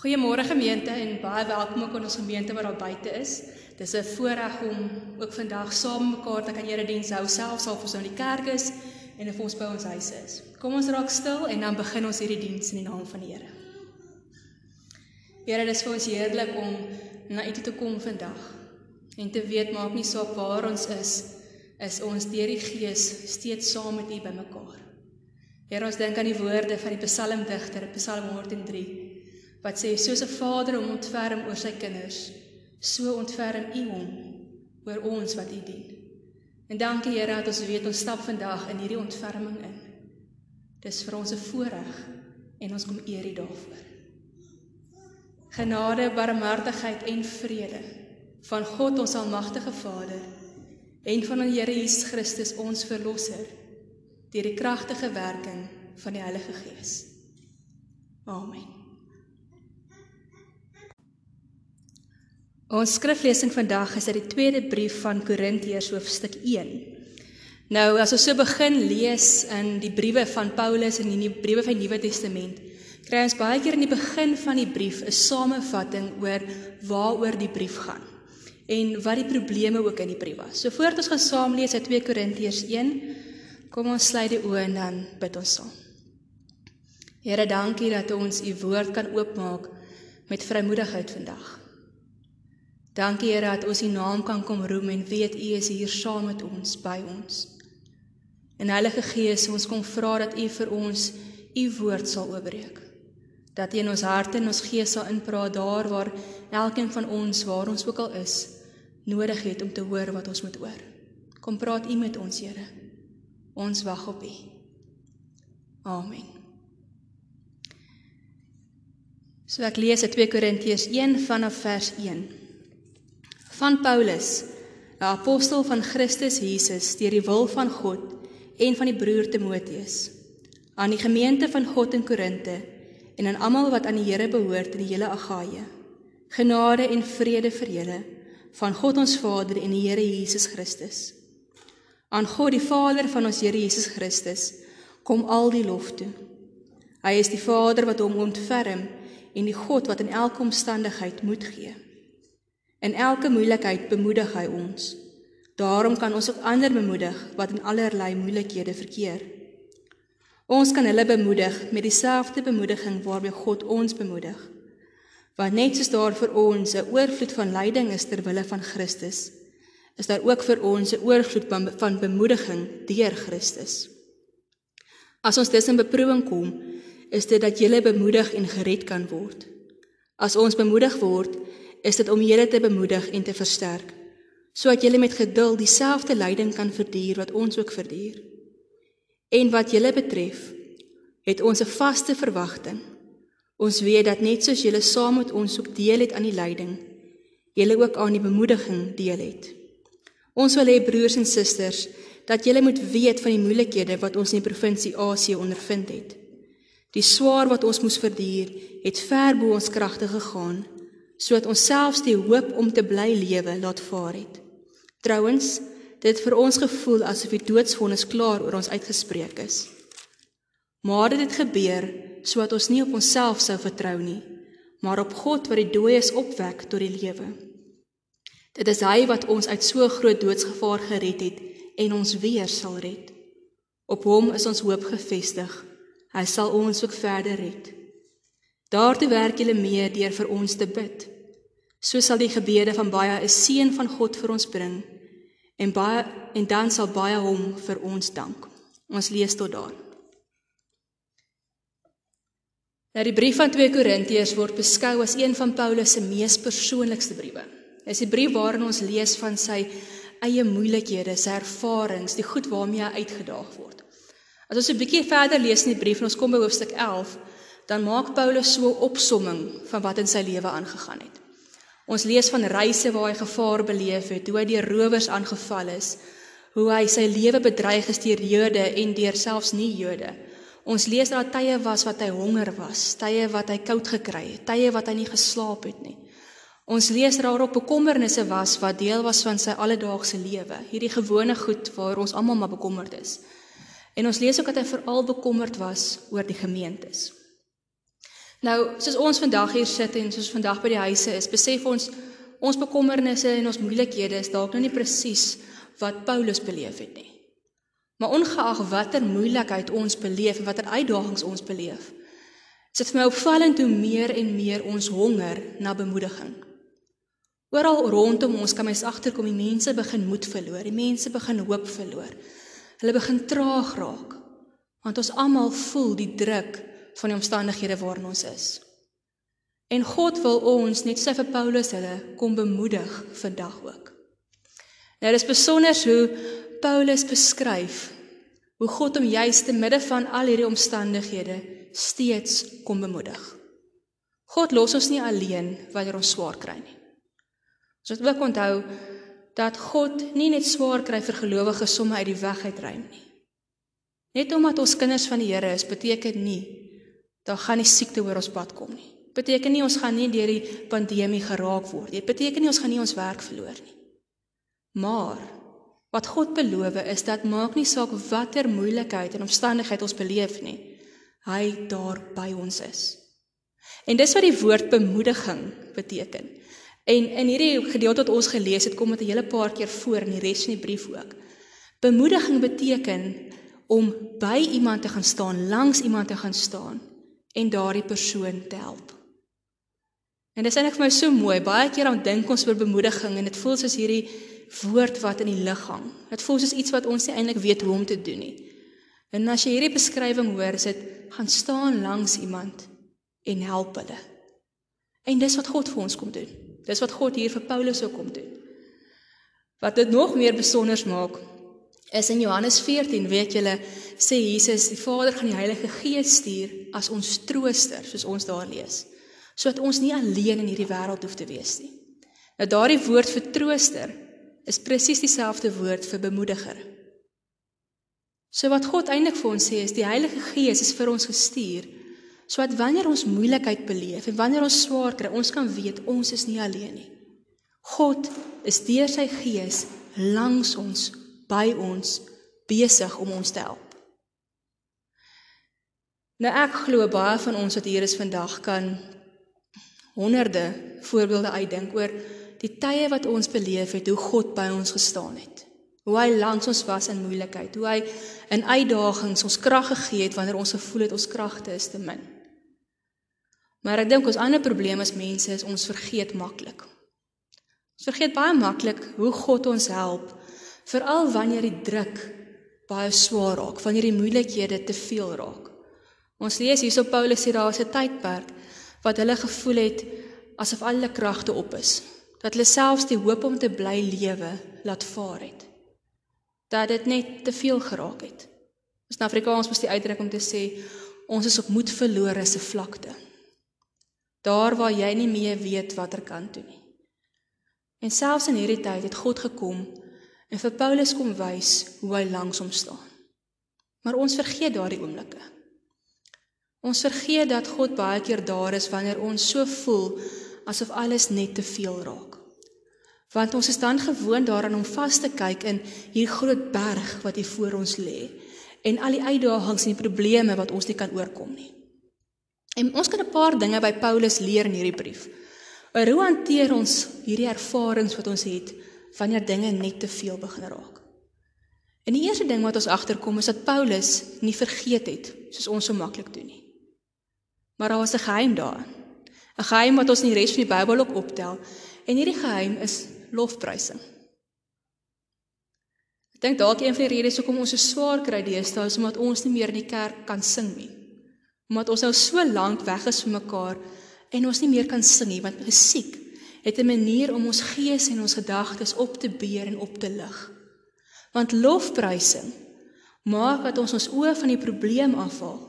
Goeiemôre gemeente en baie welkom ook aan ons gemeente wat daar buite is. Dis 'n voorreg om ook vandag saam mekaar te kan erediens hou selfs al ons nou in die kerk is en of ons by ons huis is. Kom ons raak stil en dan begin ons hierdie diens in die naam van die Here. Here, dit is vir ons heerlik om na U te kom vandag en te weet maak nie saak waar ons is, is ons deur die Gees steeds saam met U bymekaar. Here, ons dink aan die woorde van die psalmdigter, Psalm 103 wat sê soos 'n vader hom ontferm oor sy kinders, so ontferm U hom oor ons wat U dien. En dankie Here dat ons weet ons stap vandag in hierdie ontferming in. Dis vir ons 'n voorreg en ons kom eer U daarvoor. Genade, barmhartigheid en vrede van God ons almagtige Vader en van ons Here Jesus Christus ons verlosser deur die kragtige werking van die Heilige Gees. Amen. Ons skriflesing vandag is uit die tweede brief van Korintiërs hoofstuk 1. Nou as ons so begin lees in die briewe van Paulus en in die briewe van die Nuwe Testament, kry ons baie keer in die begin van die brief 'n samevatting oor waaroor die brief gaan en wat die probleme ook in die brief was. So voordat ons gaan saam lees uit 2 Korintiërs 1, kom ons sluit die oë en dan bid ons saam. Here, dankie dat ons u woord kan oopmaak met vrymoedigheid vandag. Dankie Here dat ons U naam kan kom roem en weet U is hier saam met ons by ons. En Heilige Gees, ons kom vra dat U vir ons U woord sal oopbreek. Dat U in ons harte en ons gees sal inpraat daar waar elkeen van ons waar ons ook al is, nodig het om te hoor wat ons moet hoor. Kom praat U met ons, Here. Ons wag op U. Amen. So ek lees uit 2 Korintiërs 1 vanaf vers 1 van Paulus, 'n apostel van Christus Jesus deur die wil van God en van die broer Timoteus, aan die gemeente van God in Korinte en aan almal wat aan die Here behoort in die hele Agaia. Genade en vrede vir julle van God ons Vader en die Here Jesus Christus. Aan God die Vader van ons Here Jesus Christus kom al die lof toe. Hy is die Vader wat hom ontferm en die God wat in elke omstandigheid moed gee. In elke moeilikheid bemoedig hy ons. Daarom kan ons ook ander bemoedig wat in allerlei moeilikhede verkeer. Ons kan hulle bemoedig met dieselfde bemoediging waarmee God ons bemoedig. Want net soos daar vir ons 'n oorvloed van lyding is ter wille van Christus, is daar ook vir ons 'n oorvloed van bemoediging deur Christus. As ons dus in beproewing kom, is dit dat jy bemoedig en gered kan word. As ons bemoedig word, is dit om julle te bemoedig en te versterk, sodat julle met geduld dieselfde lyding kan verduur wat ons ook verduur. En wat julle betref, het ons 'n vaste verwagting. Ons weet dat net soos julle saam met ons ook deel het aan die lyding, julle ook aan die bemoediging deel het. Ons wil hê broers en susters dat julle moet weet van die moeilikhede wat ons in die provinsie Asië ondervind het. Die swaar wat ons moes verduur, het ver bo ons kragte gegaan sodat ons selfs die hoop om te bly lewe laat vaar het. Trouwens, dit vir ons gevoel asof die doodsvonnis klaar oor ons uitgespreek is. Maar dit het gebeur sodat ons nie op onsself sou vertrou nie, maar op God wat die dooies opwek tot die lewe. Dit is hy wat ons uit so groot doodsgevaar gered het en ons weer sal red. Op hom is ons hoop gefestig. Hy sal ons ook verder red. Daartoe werk julle mee deur vir ons te bid. So sal die gebede van baie 'n seën van God vir ons bring en baie en dan sal baie hom vir ons dank. Ons lees tot daar. Nou die brief van 2 Korintiërs word beskou as een van Paulus se mees persoonlikste briewe. Dit is 'n brief waarin ons lees van sy eie moeilikhede, sy ervarings, die goed waarmee hy uitgedaag word. As ons 'n bietjie verder lees in die brief en ons kom by hoofstuk 11, dan maak Paulus so 'n opsomming van wat in sy lewe aangegaan het. Ons lees van reise waar hy gevaar beleef het, hoe hy deur rowers aangeval is, hoe hy sy lewe bedreig is deur Jode en deur selfs nie Jode. Ons lees dat daar tye was wat hy honger was, tye wat hy koud gekry het, tye wat hy nie geslaap het nie. Ons lees dat daar ook bekommernisse was wat deel was van sy alledaagse lewe, hierdie gewone goed waar ons almal maar bekommerd is. En ons lees ook dat hy veral bekommerd was oor die gemeentes. Nou, soos ons vandag hier sit en soos vandag by die huise is, besef ons ons bekommernisse en ons moeilikhede is dalk nou nie presies wat Paulus beleef het nie. Maar ongeag watter moeilikheid ons beleef en watter uitdagings ons beleef, is dit vir my opvallend hoe meer en meer ons honger na bemoediging. Oral rondom ons kan mens agterkom die mense begin moed verloor, die mense begin hoop verloor. Hulle begin traag raak want ons almal voel die druk van die omstandighede waarin ons is. En God wil ons net so vir Paulus hulle kom bemoedig vandag ook. Nou dis besonder hoe Paulus beskryf hoe God hom juis te midde van al hierdie omstandighede steeds kom bemoedig. God los ons nie alleen wanneer ons swaar kry nie. Ons moet ook onthou dat God nie net swaar kry vir gelowiges somme uit die weg uitruim nie. Net omdat ons kinders van die Here is, beteken nie dan gaan die siekte oor ons pad kom nie. Beteken nie ons gaan nie deur die pandemie geraak word nie. Beteken nie ons gaan nie ons werk verloor nie. Maar wat God beloof is dat maak nie saak watter moeilikheid en omstandigheid ons beleef nie, hy daar by ons is. En dis wat die woord bemoediging beteken. En in hierdie gedeelte wat ons gelees het, kom dit 'n hele paar keer voor in die res van die brief ook. Bemoediging beteken om by iemand te gaan staan, langs iemand te gaan staan en daardie persoon te help. En dit is eintlik vir my so mooi. Baie keer dan dink ons oor bemoediging en dit voel soos hierdie woord wat in die lug hang. Dit voel soos iets wat ons nie eintlik weet hoe om te doen nie. En as jy hierdie beskrywing hoor, is dit gaan staan langs iemand en help hulle. En dis wat God vir ons kom doen. Dis wat God hier vir Paulus ook kom doen. Wat dit nog meer besonder maak, is in Johannes 14, weet julle, sê Jesus, die Vader gaan die Heilige Gees stuur as ons trooster, soos ons daar lees, sodat ons nie alleen in hierdie wêreld hoef te wees nie. Nou daardie woord vir trooster is presies dieselfde woord vir bemoediger. So wat God eintlik vir ons sê is die Heilige Gees is vir ons gestuur sodat wanneer ons moeilikheid beleef en wanneer ons swaar kry, ons kan weet ons is nie alleen nie. God is deur sy Gees langs ons by ons besig om ons te help. Nou ek glo baie van ons wat hier is vandag kan honderde voorbeelde uitdink oor die tye wat ons beleef het hoe God by ons gestaan het. Hoe hy langs ons was in moeilikheid, hoe hy in uitdagings ons krag gegee het wanneer ons gevoel het ons kragte is te min. Maar ek dink ons ander probleem as mense is ons vergeet maklik. Ons vergeet baie maklik hoe God ons help veral wanneer die druk baie swaar raak, wanneer die moeilikhede te veel raak. Ons lees hierso Paulus sê daar was 'n tydperk wat hulle gevoel het asof al hulle kragte op is, dat hulle selfs die hoop om te bly lewe laat vaar het. Dat dit net te veel geraak het. Ons in Afrikaans moet die uitdrukking om te sê ons is op moed verlore se vlakte. Daar waar jy nie meer weet watter kant toe nie. En selfs in hierdie tyd het God gekom en vir Paulus kom wys hoe hy langs hom staan. Maar ons vergeet daardie oomblikke. Ons vergeet dat God baie keer daar is wanneer ons so voel asof alles net te veel raak. Want ons is dan gewoond daaraan om vas te kyk in hier groot berg wat hier voor ons lê en al die uitdagings en die probleme wat ons nie kan oorkom nie. En ons kan 'n paar dinge by Paulus leer in hierdie brief. Oor hoe hanteer ons hierdie ervarings wat ons het wanneer dinge net te veel begin raak. En die eerste ding wat ons agterkom is dat Paulus nie vergeet het soos ons so maklik doen nie. Maar daar was 'n geheim daar. 'n Geheim wat ons in die res van die Bybel ook optel. En hierdie geheim is lofprysing. Ek dink dalk een van die redes hoekom ons so swaar kry deesdae is omdat ons nie meer in die kerk kan sing nie. Omdat ons nou so lank weg is van mekaar en ons nie meer kan sing nie want ons is siek het 'n manier om ons gees en ons gedagtes op te beer en op te lig. Want lofprysing maak dat ons ons oë van die probleem afhaal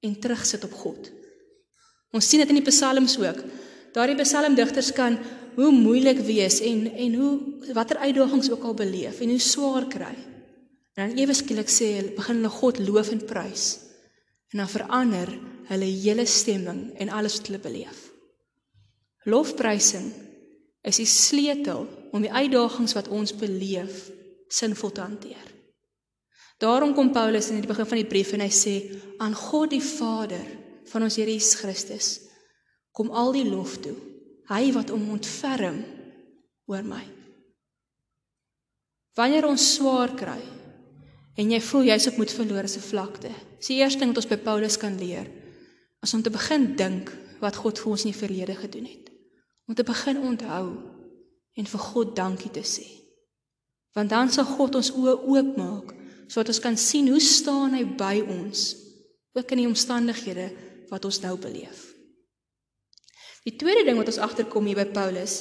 en terugsit op God. Ons sien dit in die psalms ook. Daardie psalmdigters kan hoe moeilik wees en en hoe watter uitdagings ook al beleef en hoe swaar kry. En dan ewe skielik sê hulle begin hulle God loof en prys. En dan verander hulle hele stemming en alles wat hulle beleef. Lofprysing is die sleutel om die uitdagings wat ons beleef sinvol te hanteer. Daarom kom Paulus in die begin van die brief en hy sê aan God die Vader van ons Here Jesus Christus kom al die lof toe. Hy wat om ontferm oor my. Wanneer ons swaar kry en jy voel jy's op moet verloor se vlakte, is die eerste ding wat ons by Paulus kan leer, is om te begin dink wat God vir ons in die verlede gedoen het. Om te begin onthou en vir God dankie te sê. Want dan sal God ons oë oopmaak sodat ons kan sien hoe staan hy by ons ook in die omstandighede wat ons nou beleef. Die tweede ding wat ons agterkom hier by Paulus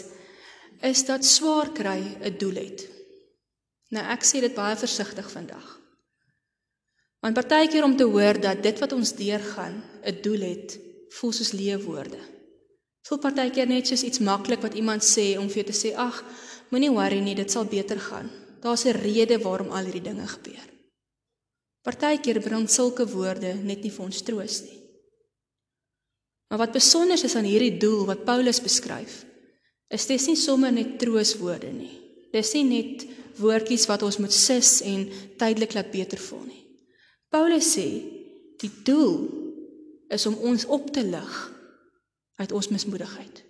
is dat swaar kry 'n doel het. Nou ek sê dit baie versigtig vandag. Want partykeer om te hoor dat dit wat ons deurgaan 'n doel het, voel soos leeuwoorde. Voel partykeer net soos iets maklik wat iemand sê om vir jou te sê, "Ag, moenie worry nie, dit sal beter gaan." Daar's 'n rede waarom al hierdie dinge gebeur. Partykeer bring sulke woorde net nie vir ons troos nie. Maar wat besonder is aan hierdie doel wat Paulus beskryf, is dit nie sommer net trooswoorde nie. Dis nie net woordjies wat ons moet sis en tydelik laat beter voel nie. Paulus sê die doel is om ons op te lig uit ons mismoedigheid.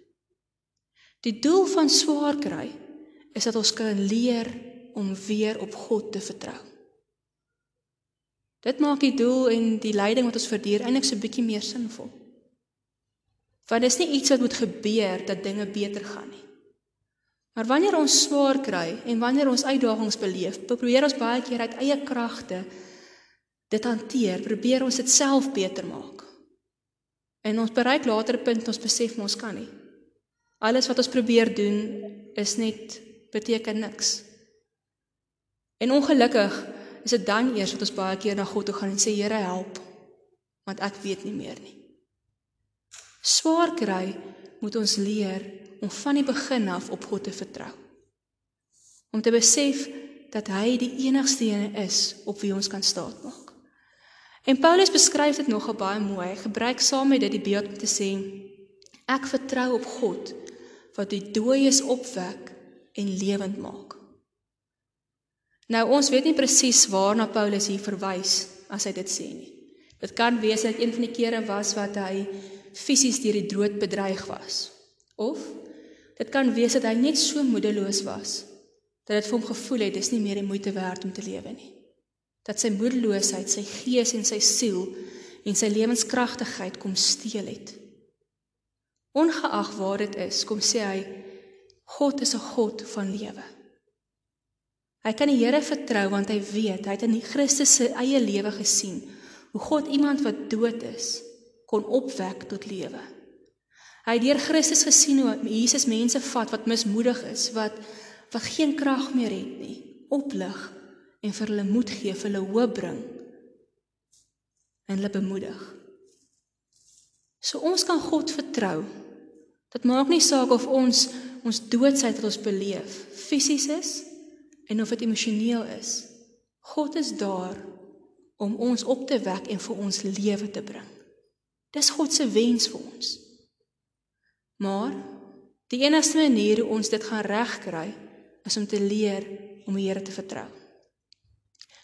Die doel van swaar kry is dat ons kan leer om weer op God te vertrou. Dit maak die doel en die lyding wat ons verduur eintlik so 'n bietjie meer sinvol. Want dit is nie iets wat moet gebeur dat dinge beter gaan nie. Maar wanneer ons swaar kry en wanneer ons uitdagings beleef, probeer ons baie keer uit eie kragte dit hanteer, probeer ons dit self beter maak. En ons bereik later 'n punt ons besef ons kan nie. Alles wat ons probeer doen is net beteken niks. En ongelukkig is dit dan eers dat ons baie keer na God toe gaan en sê Here help want ek weet nie meer nie. Swaar kry moet ons leer om van die begin af op God te vertrou. Om te besef dat hy die enigste een is op wie ons kan staatmaak. En Paulus beskryf dit nogal baie mooi. Hy gebruik saam met dit die beeld om te sê ek vertrou op God wat die dooies opwek en lewend maak. Nou ons weet nie presies waarna Paulus hier verwys as hy dit sê nie. Dit kan wees dat een van die kere was wat hy fisies deur die dood bedreig was. Of dit kan wees dat hy net so moedeloos was dat dit vir hom gevoel het dis nie meer die moeite werd om te lewe nie. Dat sy moedeloosheid sy gees en sy siel en sy lewenskragtigheid kom steel het. Ongeag waar dit is, kom sê hy God is 'n God van lewe. Hy kan die Here vertrou want hy weet hy het in Christus se eie lewe gesien hoe God iemand wat dood is kon opwek tot lewe. Hy het deur Christus gesien hoe Jesus mense vat wat mismoedig is, wat wat geen krag meer het nie, oplig en vir hulle moed gee, vir hulle hoop bring en hulle bemoedig. So ons kan God vertrou. Dit maak nie saak of ons ons doodsheid wat ons beleef fisies is en of dit emosioneel is. God is daar om ons op te wek en vir ons lewe te bring. Dis God se wens vir ons. Maar die enigste manier hoe ons dit gaan regkry is om te leer om die Here te vertrou.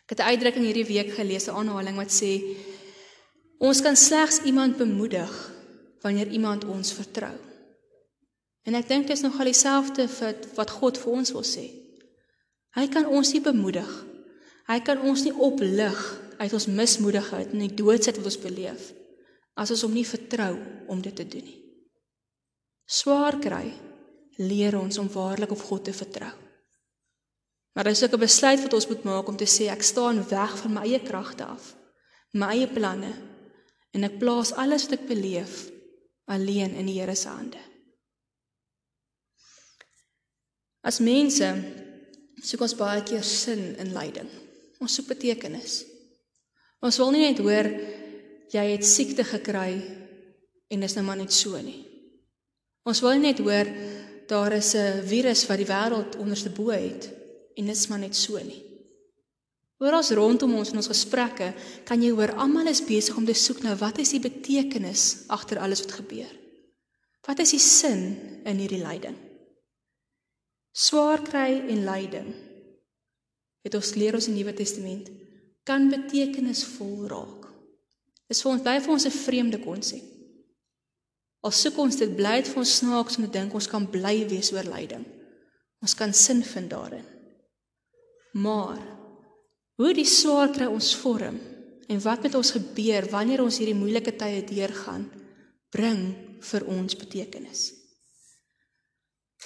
Ek het 'n uitdrukking hierdie week gelees, 'n aanhaling wat sê ons kan slegs iemand bemoedig wanneer iemand ons vertrou. En ek dink dit is nogal dieselfde wat God vir ons wil sê. Hy kan ons nie bemoedig. Hy kan ons nie oplig uit ons mismoedigheid en die doodsheid wat ons beleef as ons hom nie vertrou om dit te doen nie. Swaar kry leer ons om waarlik op God te vertrou. Maar dis ook 'n besluit wat ons moet maak om te sê ek staan weg van my eie kragte af, my eie planne en ek plaas alles wat ek beleef alleen in die Here se hande. As mense soek ons baie keer sin in lyding. Ons soek betekenis. Ons wil nie net hoor jy het siekte gekry en dis nou maar net so nie. Ons wil net hoor daar is 'n virus wat die wêreld onderste bo het en dit is maar net so nie. Oral rondom ons in ons gesprekke kan jy hoor almal is besig om te soek na wat is die betekenis agter alles wat gebeur. Wat is die sin in hierdie lyding? swaar kry en lyding het ons leer ons in die Nuwe Testament kan betekenisvol raak. Dis vir ons baie vir ons 'n vreemde konsep. Al soek ons dit bly dit vir ons snaaks om te dink ons kan bly wees oor lyding. Ons kan sin vind daarin. Maar hoe die swaar kry ons vorm en wat met ons gebeur wanneer ons hierdie moeilike tye deurgaan, bring vir ons betekenis.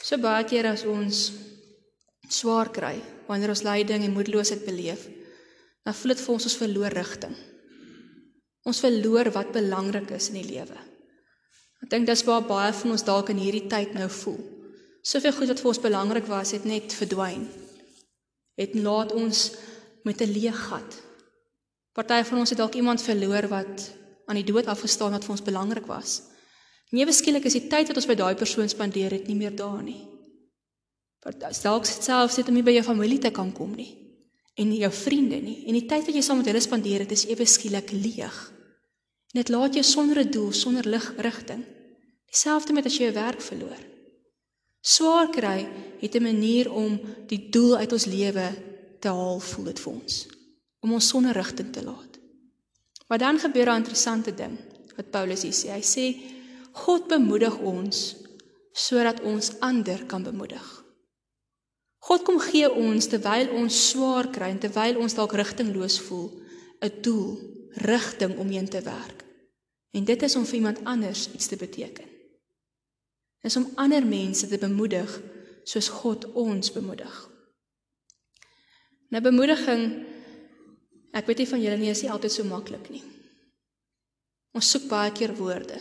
So baie keer as ons swaar kry, wanneer ons lyding en moedeloosheid beleef, dan voel dit vir ons ons verloor rigting. Ons verloor wat belangrik is in die lewe. Ek dink dis waar baie van ons dalk in hierdie tyd nou voel. Soveel goed wat vir ons belangrik was, het net verdwyn. Het laat ons met 'n leeg gat. Party van ons het dalk iemand verloor wat aan die dood afgestaan wat vir ons belangrik was. Newe skielik is die tyd wat ons by daai persoon spandeer het nie meer daar nie. Dalk selfs sit om nie by jou familie te kan kom nie en nie jou vriende nie. En die tyd wat jy saam met hulle spandeer het, is ewe skielik leeg. En dit laat jou sonder 'n doel, sonder lig rigting. Dieselfde met as jy 'n werk verloor. Swaar kry het 'n manier om die doel uit ons lewe te haal, voel dit vir ons, om ons sonder rigting te laat. Maar dan gebeur 'n interessante ding wat Paulus hier sê. Hy sê God bemoedig ons sodat ons ander kan bemoedig. God kom gee ons terwyl ons swaar kry en terwyl ons dalk rigtingloos voel, 'n doel, rigting om heen te werk. En dit is om vir iemand anders iets te beteken. Dis om ander mense te bemoedig soos God ons bemoedig. Nou bemoediging ek weet nie van julle nie, is nie altyd so maklik nie. Ons soek baie keer woorde.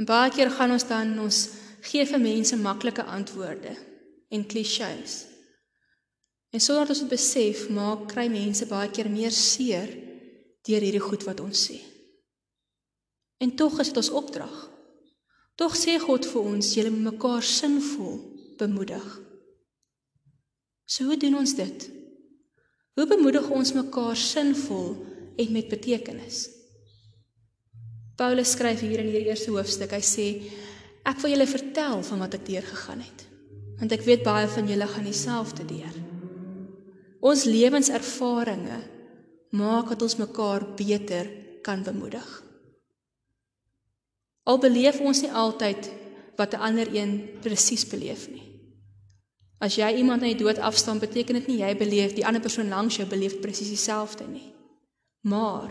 En baie keer gaan ons dan ons gee vir mense maklike antwoorde en klisjées. En sonder dat ons dit besef, maak kry mense baie keer meer seer deur hierdie goed wat ons sê. En tog is dit ons opdrag. Tog sê God vir ons, julle moet mekaar sinvol bemoedig. So hoe doen ons dit? Hoe bemoedig ons mekaar sinvol en met betekenis? Paulus skryf hier in hierdie eerste hoofstuk. Hy sê ek wil julle vertel van wat ek deurgegaan het. Want ek weet baie van julle gaan dieselfde deur. Ons lewenservarings maak dat ons mekaar beter kan bemoedig. Al beleef ons nie altyd wat 'n ander een presies beleef nie. As jy iemand aan die dood afstaan, beteken dit nie jy beleef die ander persoon langs jou beleef presies dieselfde nie. Maar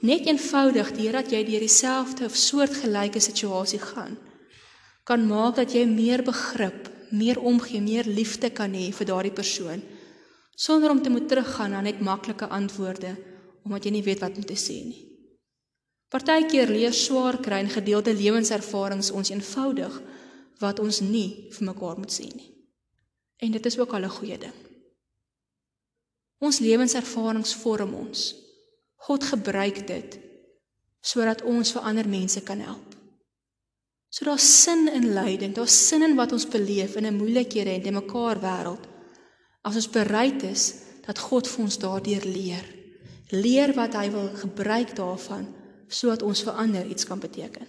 net eenvoudig deurdat jy deur dieselfde of soortgelyke situasie gaan, kan maak dat jy meer begrip, meer omgee, meer liefde kan hê vir daardie persoon sonder om te moet teruggaan na net maklike antwoorde omdat jy nie weet wat om te sê nie. Partykeer leer swaar kry en gedeelde lewenservarings ons eenvoudig wat ons nie vir mekaar moet sê nie. En dit is ook al 'n goeie ding. Ons lewenservarings vorm ons. God gebruik dit sodat ons vir ander mense kan help. So daar's sin in lyding, daar's sin in wat ons beleef in 'n moeilikhede en te mekaar wêreld As ons bereid is dat God vir ons daardeur leer. Leer wat hy wil gebruik daarvan sodat ons vir ander iets kan beteken.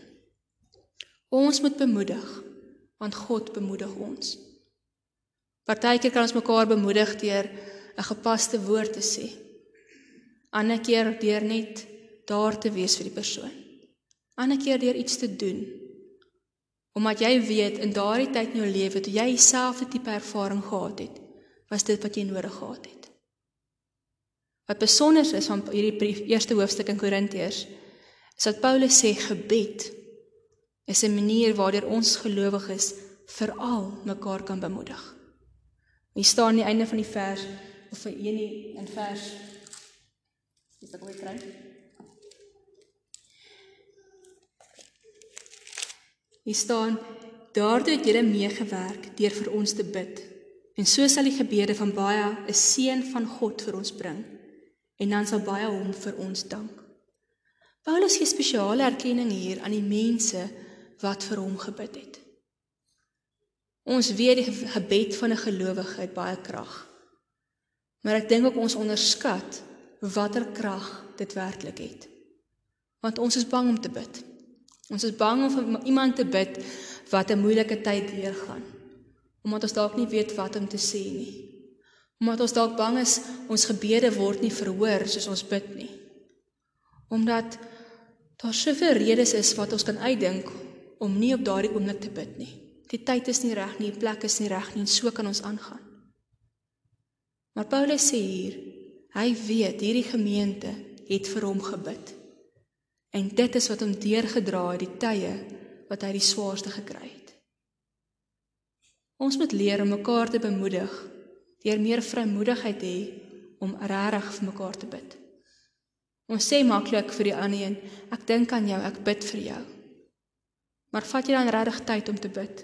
Ons moet bemoedig want God bemoedig ons. Partykeer kan ons mekaar bemoedig deur 'n gepaste woord te sê. Ander keer deur net daar te wees vir die persoon. Ander keer deur iets te doen. Omdat jy weet in daardie tyd in jou lewe toe jy dieselfde tipe ervaring gehad het, was dit wat jy nodig gehad het. Wat besonder is van hierdie brief, eerste hoofstuk in Korintiërs, is dat Paulus sê gebed is 'n manier waardeur ons gelowiges veral mekaar kan bemoedig. Hier staan aan die einde van die vers of vir een in vers Dis ek wil kry. Hier staan daardeur het julle meegewerk deur vir ons te bid En so sal die gebede van baie 'n seën van God vir ons bring en dan sal baie hom vir ons dank. Paulus gee spesiale erkenning hier aan die mense wat vir hom gebid het. Ons weet die gebed van 'n gelowige het baie krag. Maar ek dink ook ons onderskat watter krag dit werklik het. Want ons is bang om te bid. Ons is bang om vir iemand te bid wat 'n moeilike tyd deurgaan omdat ons dalk nie weet wat om te sê nie. Omdat ons dalk bang is ons gebede word nie verhoor soos ons bid nie. Omdat daar soveel redes is wat ons kan uitdink om nie op daardie oomblik te bid nie. Die tyd is nie reg nie, die plek is nie reg nie en so kan ons aangaan. Maar Paulus sê hier, hy weet hierdie gemeente het vir hom gebid. En dit is wat hom deurgedra het die tye wat hy die swaarste gekry het. Ons moet leer om mekaar te bemoedig deur meer vrymoedigheid te hê om regtig vir mekaar te bid. Ons sê maklik vir die ander een, ek dink aan jou, ek bid vir jou. Maar vat jy dan regtig tyd om te bid?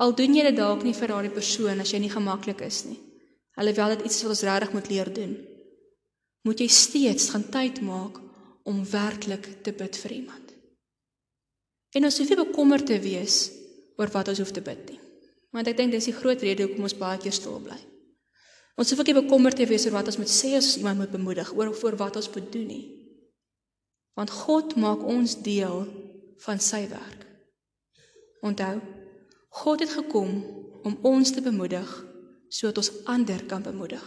Al doen jy dit dalk nie vir daardie persoon as jy nie gemaklik is nie. Alhoewel dit iets is wat ons regtig moet leer doen. Moet jy steeds gaan tyd maak om werklik te bid vir iemand. En ons hoef nie bekommerd te wees oor wat ons hoef te bid nie. Want ek dink dis die groot rede hoekom ons baie keer stil bly. Ons hoef ook nie bekommerd te wees oor wat ons moet sê as iemand moet bemoedig oor voor wat ons moet doen nie. Want God maak ons deel van sy werk. Onthou, God het gekom om ons te bemoedig sodat ons ander kan bemoedig.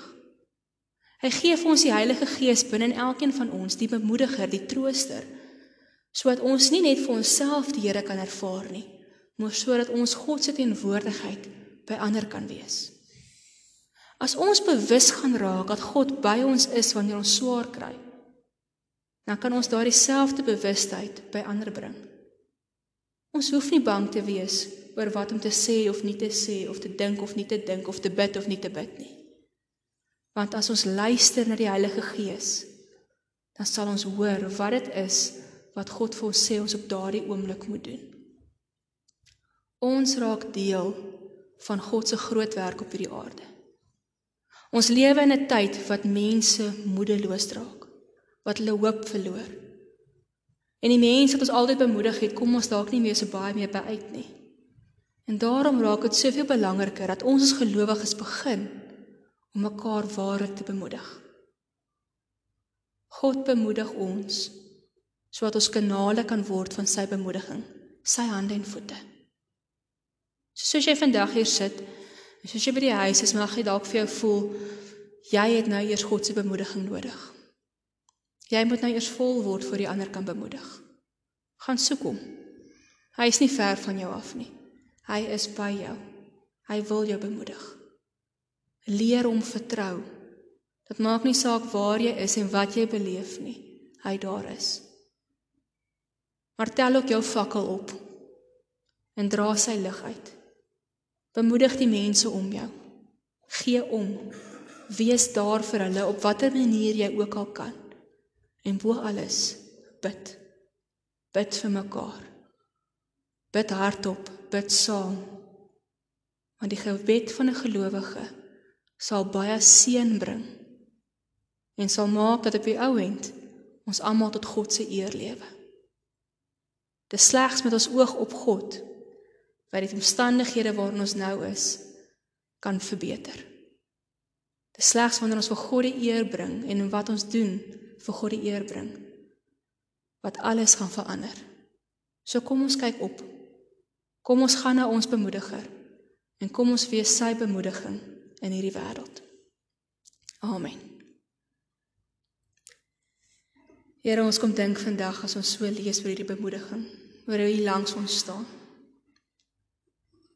Hy gee vir ons die Heilige Gees binne in elkeen van ons, die bemoediger, die trooster, sodat ons nie net vir onsself die Here kan ervaar nie, maar sodat ons God se teenwoordigheid by ander kan wees. As ons bewus gaan raak dat God by ons is wanneer ons swaar kry, dan kan ons daardie selfde bewustheid by ander bring. Ons hoef nie bang te wees oor wat om te sê of nie te sê of te dink of nie te dink of te bid of nie te bid nie. Want as ons luister na die Heilige Gees, dan sal ons hoor wat dit is wat God vir ons sê ons op daardie oomblik moet doen. Ons raak deel van God se groot werk op hierdie aarde. Ons lewe in 'n tyd wat mense moedeloos raak, wat hulle hoop verloor. En die mense wat ons altyd bemoedig het, kom ons dalk nie meer so baie meer by uit nie. En daarom raak dit soveel belangriker dat ons as gelowiges begin om mekaar waarlik te bemoedig. God bemoedig ons sodat ons kanale kan word van sy bemoediging, sy hande en voete. Soos jy vandag hier sit, soos jy by die huis is, mag jy dalk vir jou voel jy het nou eers God se bemoediging nodig. Jy moet nou eers vol word voor jy ander kan bemoedig. Gaan soek hom. Hy is nie ver van jou af nie. Hy is by jou. Hy wil jou bemoedig. Leer hom vertrou. Dit maak nie saak waar jy is en wat jy beleef nie. Hy daar is. Maar tel ook jou fakkel op en dra sy lig uit. Bemoedig die mense om jou. Gee om. Wees daar vir hulle op watter manier jy ook al kan. En bo alles, bid. Bid vir mekaar. Bid hardop, bid saam. Want die gebed van 'n gelowige sal baie seën bring en sal maak dat op die ou end ons almal tot God se eer lewe. Dis slegs met ons oog op God wat die omstandighede waarin ons nou is kan verbeter. Dis slegs wanneer ons vir God die eer bring en wat ons doen vir God die eer bring wat alles gaan verander. So kom ons kyk op. Kom ons gaan na ons bemoediger en kom ons wees sy bemoediging in hierdie wêreld. Amen. Here ons kom dink vandag as ons so lees oor hierdie bemoediging oor hoe hy langs ons staan.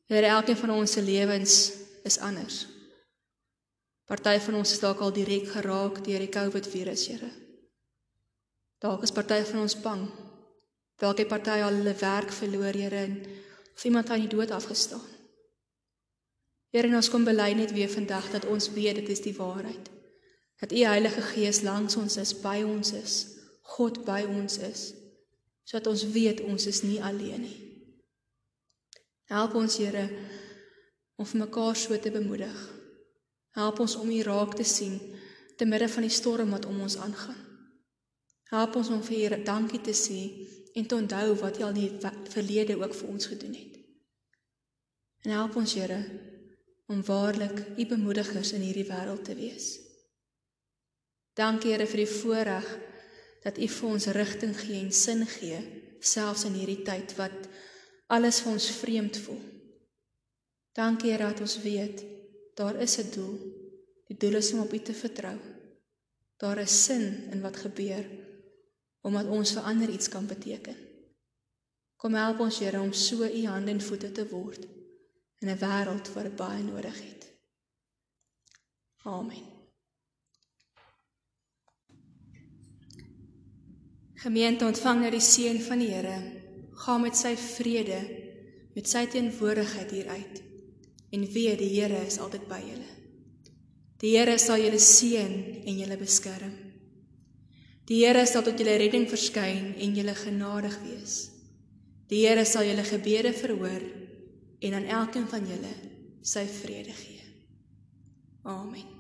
Here, elkeen van ons se lewens is anders. Party van ons is dalk al direk geraak deur die COVID virus, Here. Dalk is party van ons bang. Dalk het party al hulle werk verloor, Here, en of iemand aan die dood afgestaan. Here, ons kom bely net weer vandag dat ons weet dit is die waarheid. Dat U Heilige Gees langs ons is, by ons is, God by ons is sodat ons weet ons is nie alleen nie. Help ons Here om vir mekaar so te bemoedig. Help ons om U raak te sien te midde van die storm wat om ons aangaan. Help ons om vir Here dankie te sê en te onthou wat U al in die verlede ook vir ons gedoen het. En help ons Here om waarlik U bemoedigers in hierdie wêreld te wees. Dankie Here vir die voorreg dat U vir ons rigting gee en sin gee selfs in hierdie tyd wat alles vir ons vreemd voel. Dankie Here dat ons weet daar is 'n doel. Die doel is om op U te vertrou. Daar is sin in wat gebeur omdat ons vir ander iets kan beteken. Kom help ons Here om so u hande en voete te word in 'n wêreld wat baie nodig het. Amen. Gemeente ontvang nou die seën van die Here. Gaan met sy vrede, met sy teenwoordigheid hier uit. En weet die Here is altyd by julle. Die Here sal julle seën en julle beskerm. Die Here sal tot julle redding verskyn en julle genadig wees. Die Here sal julle gebede verhoor en aan elkeen van julle sy vrede gee. Amen.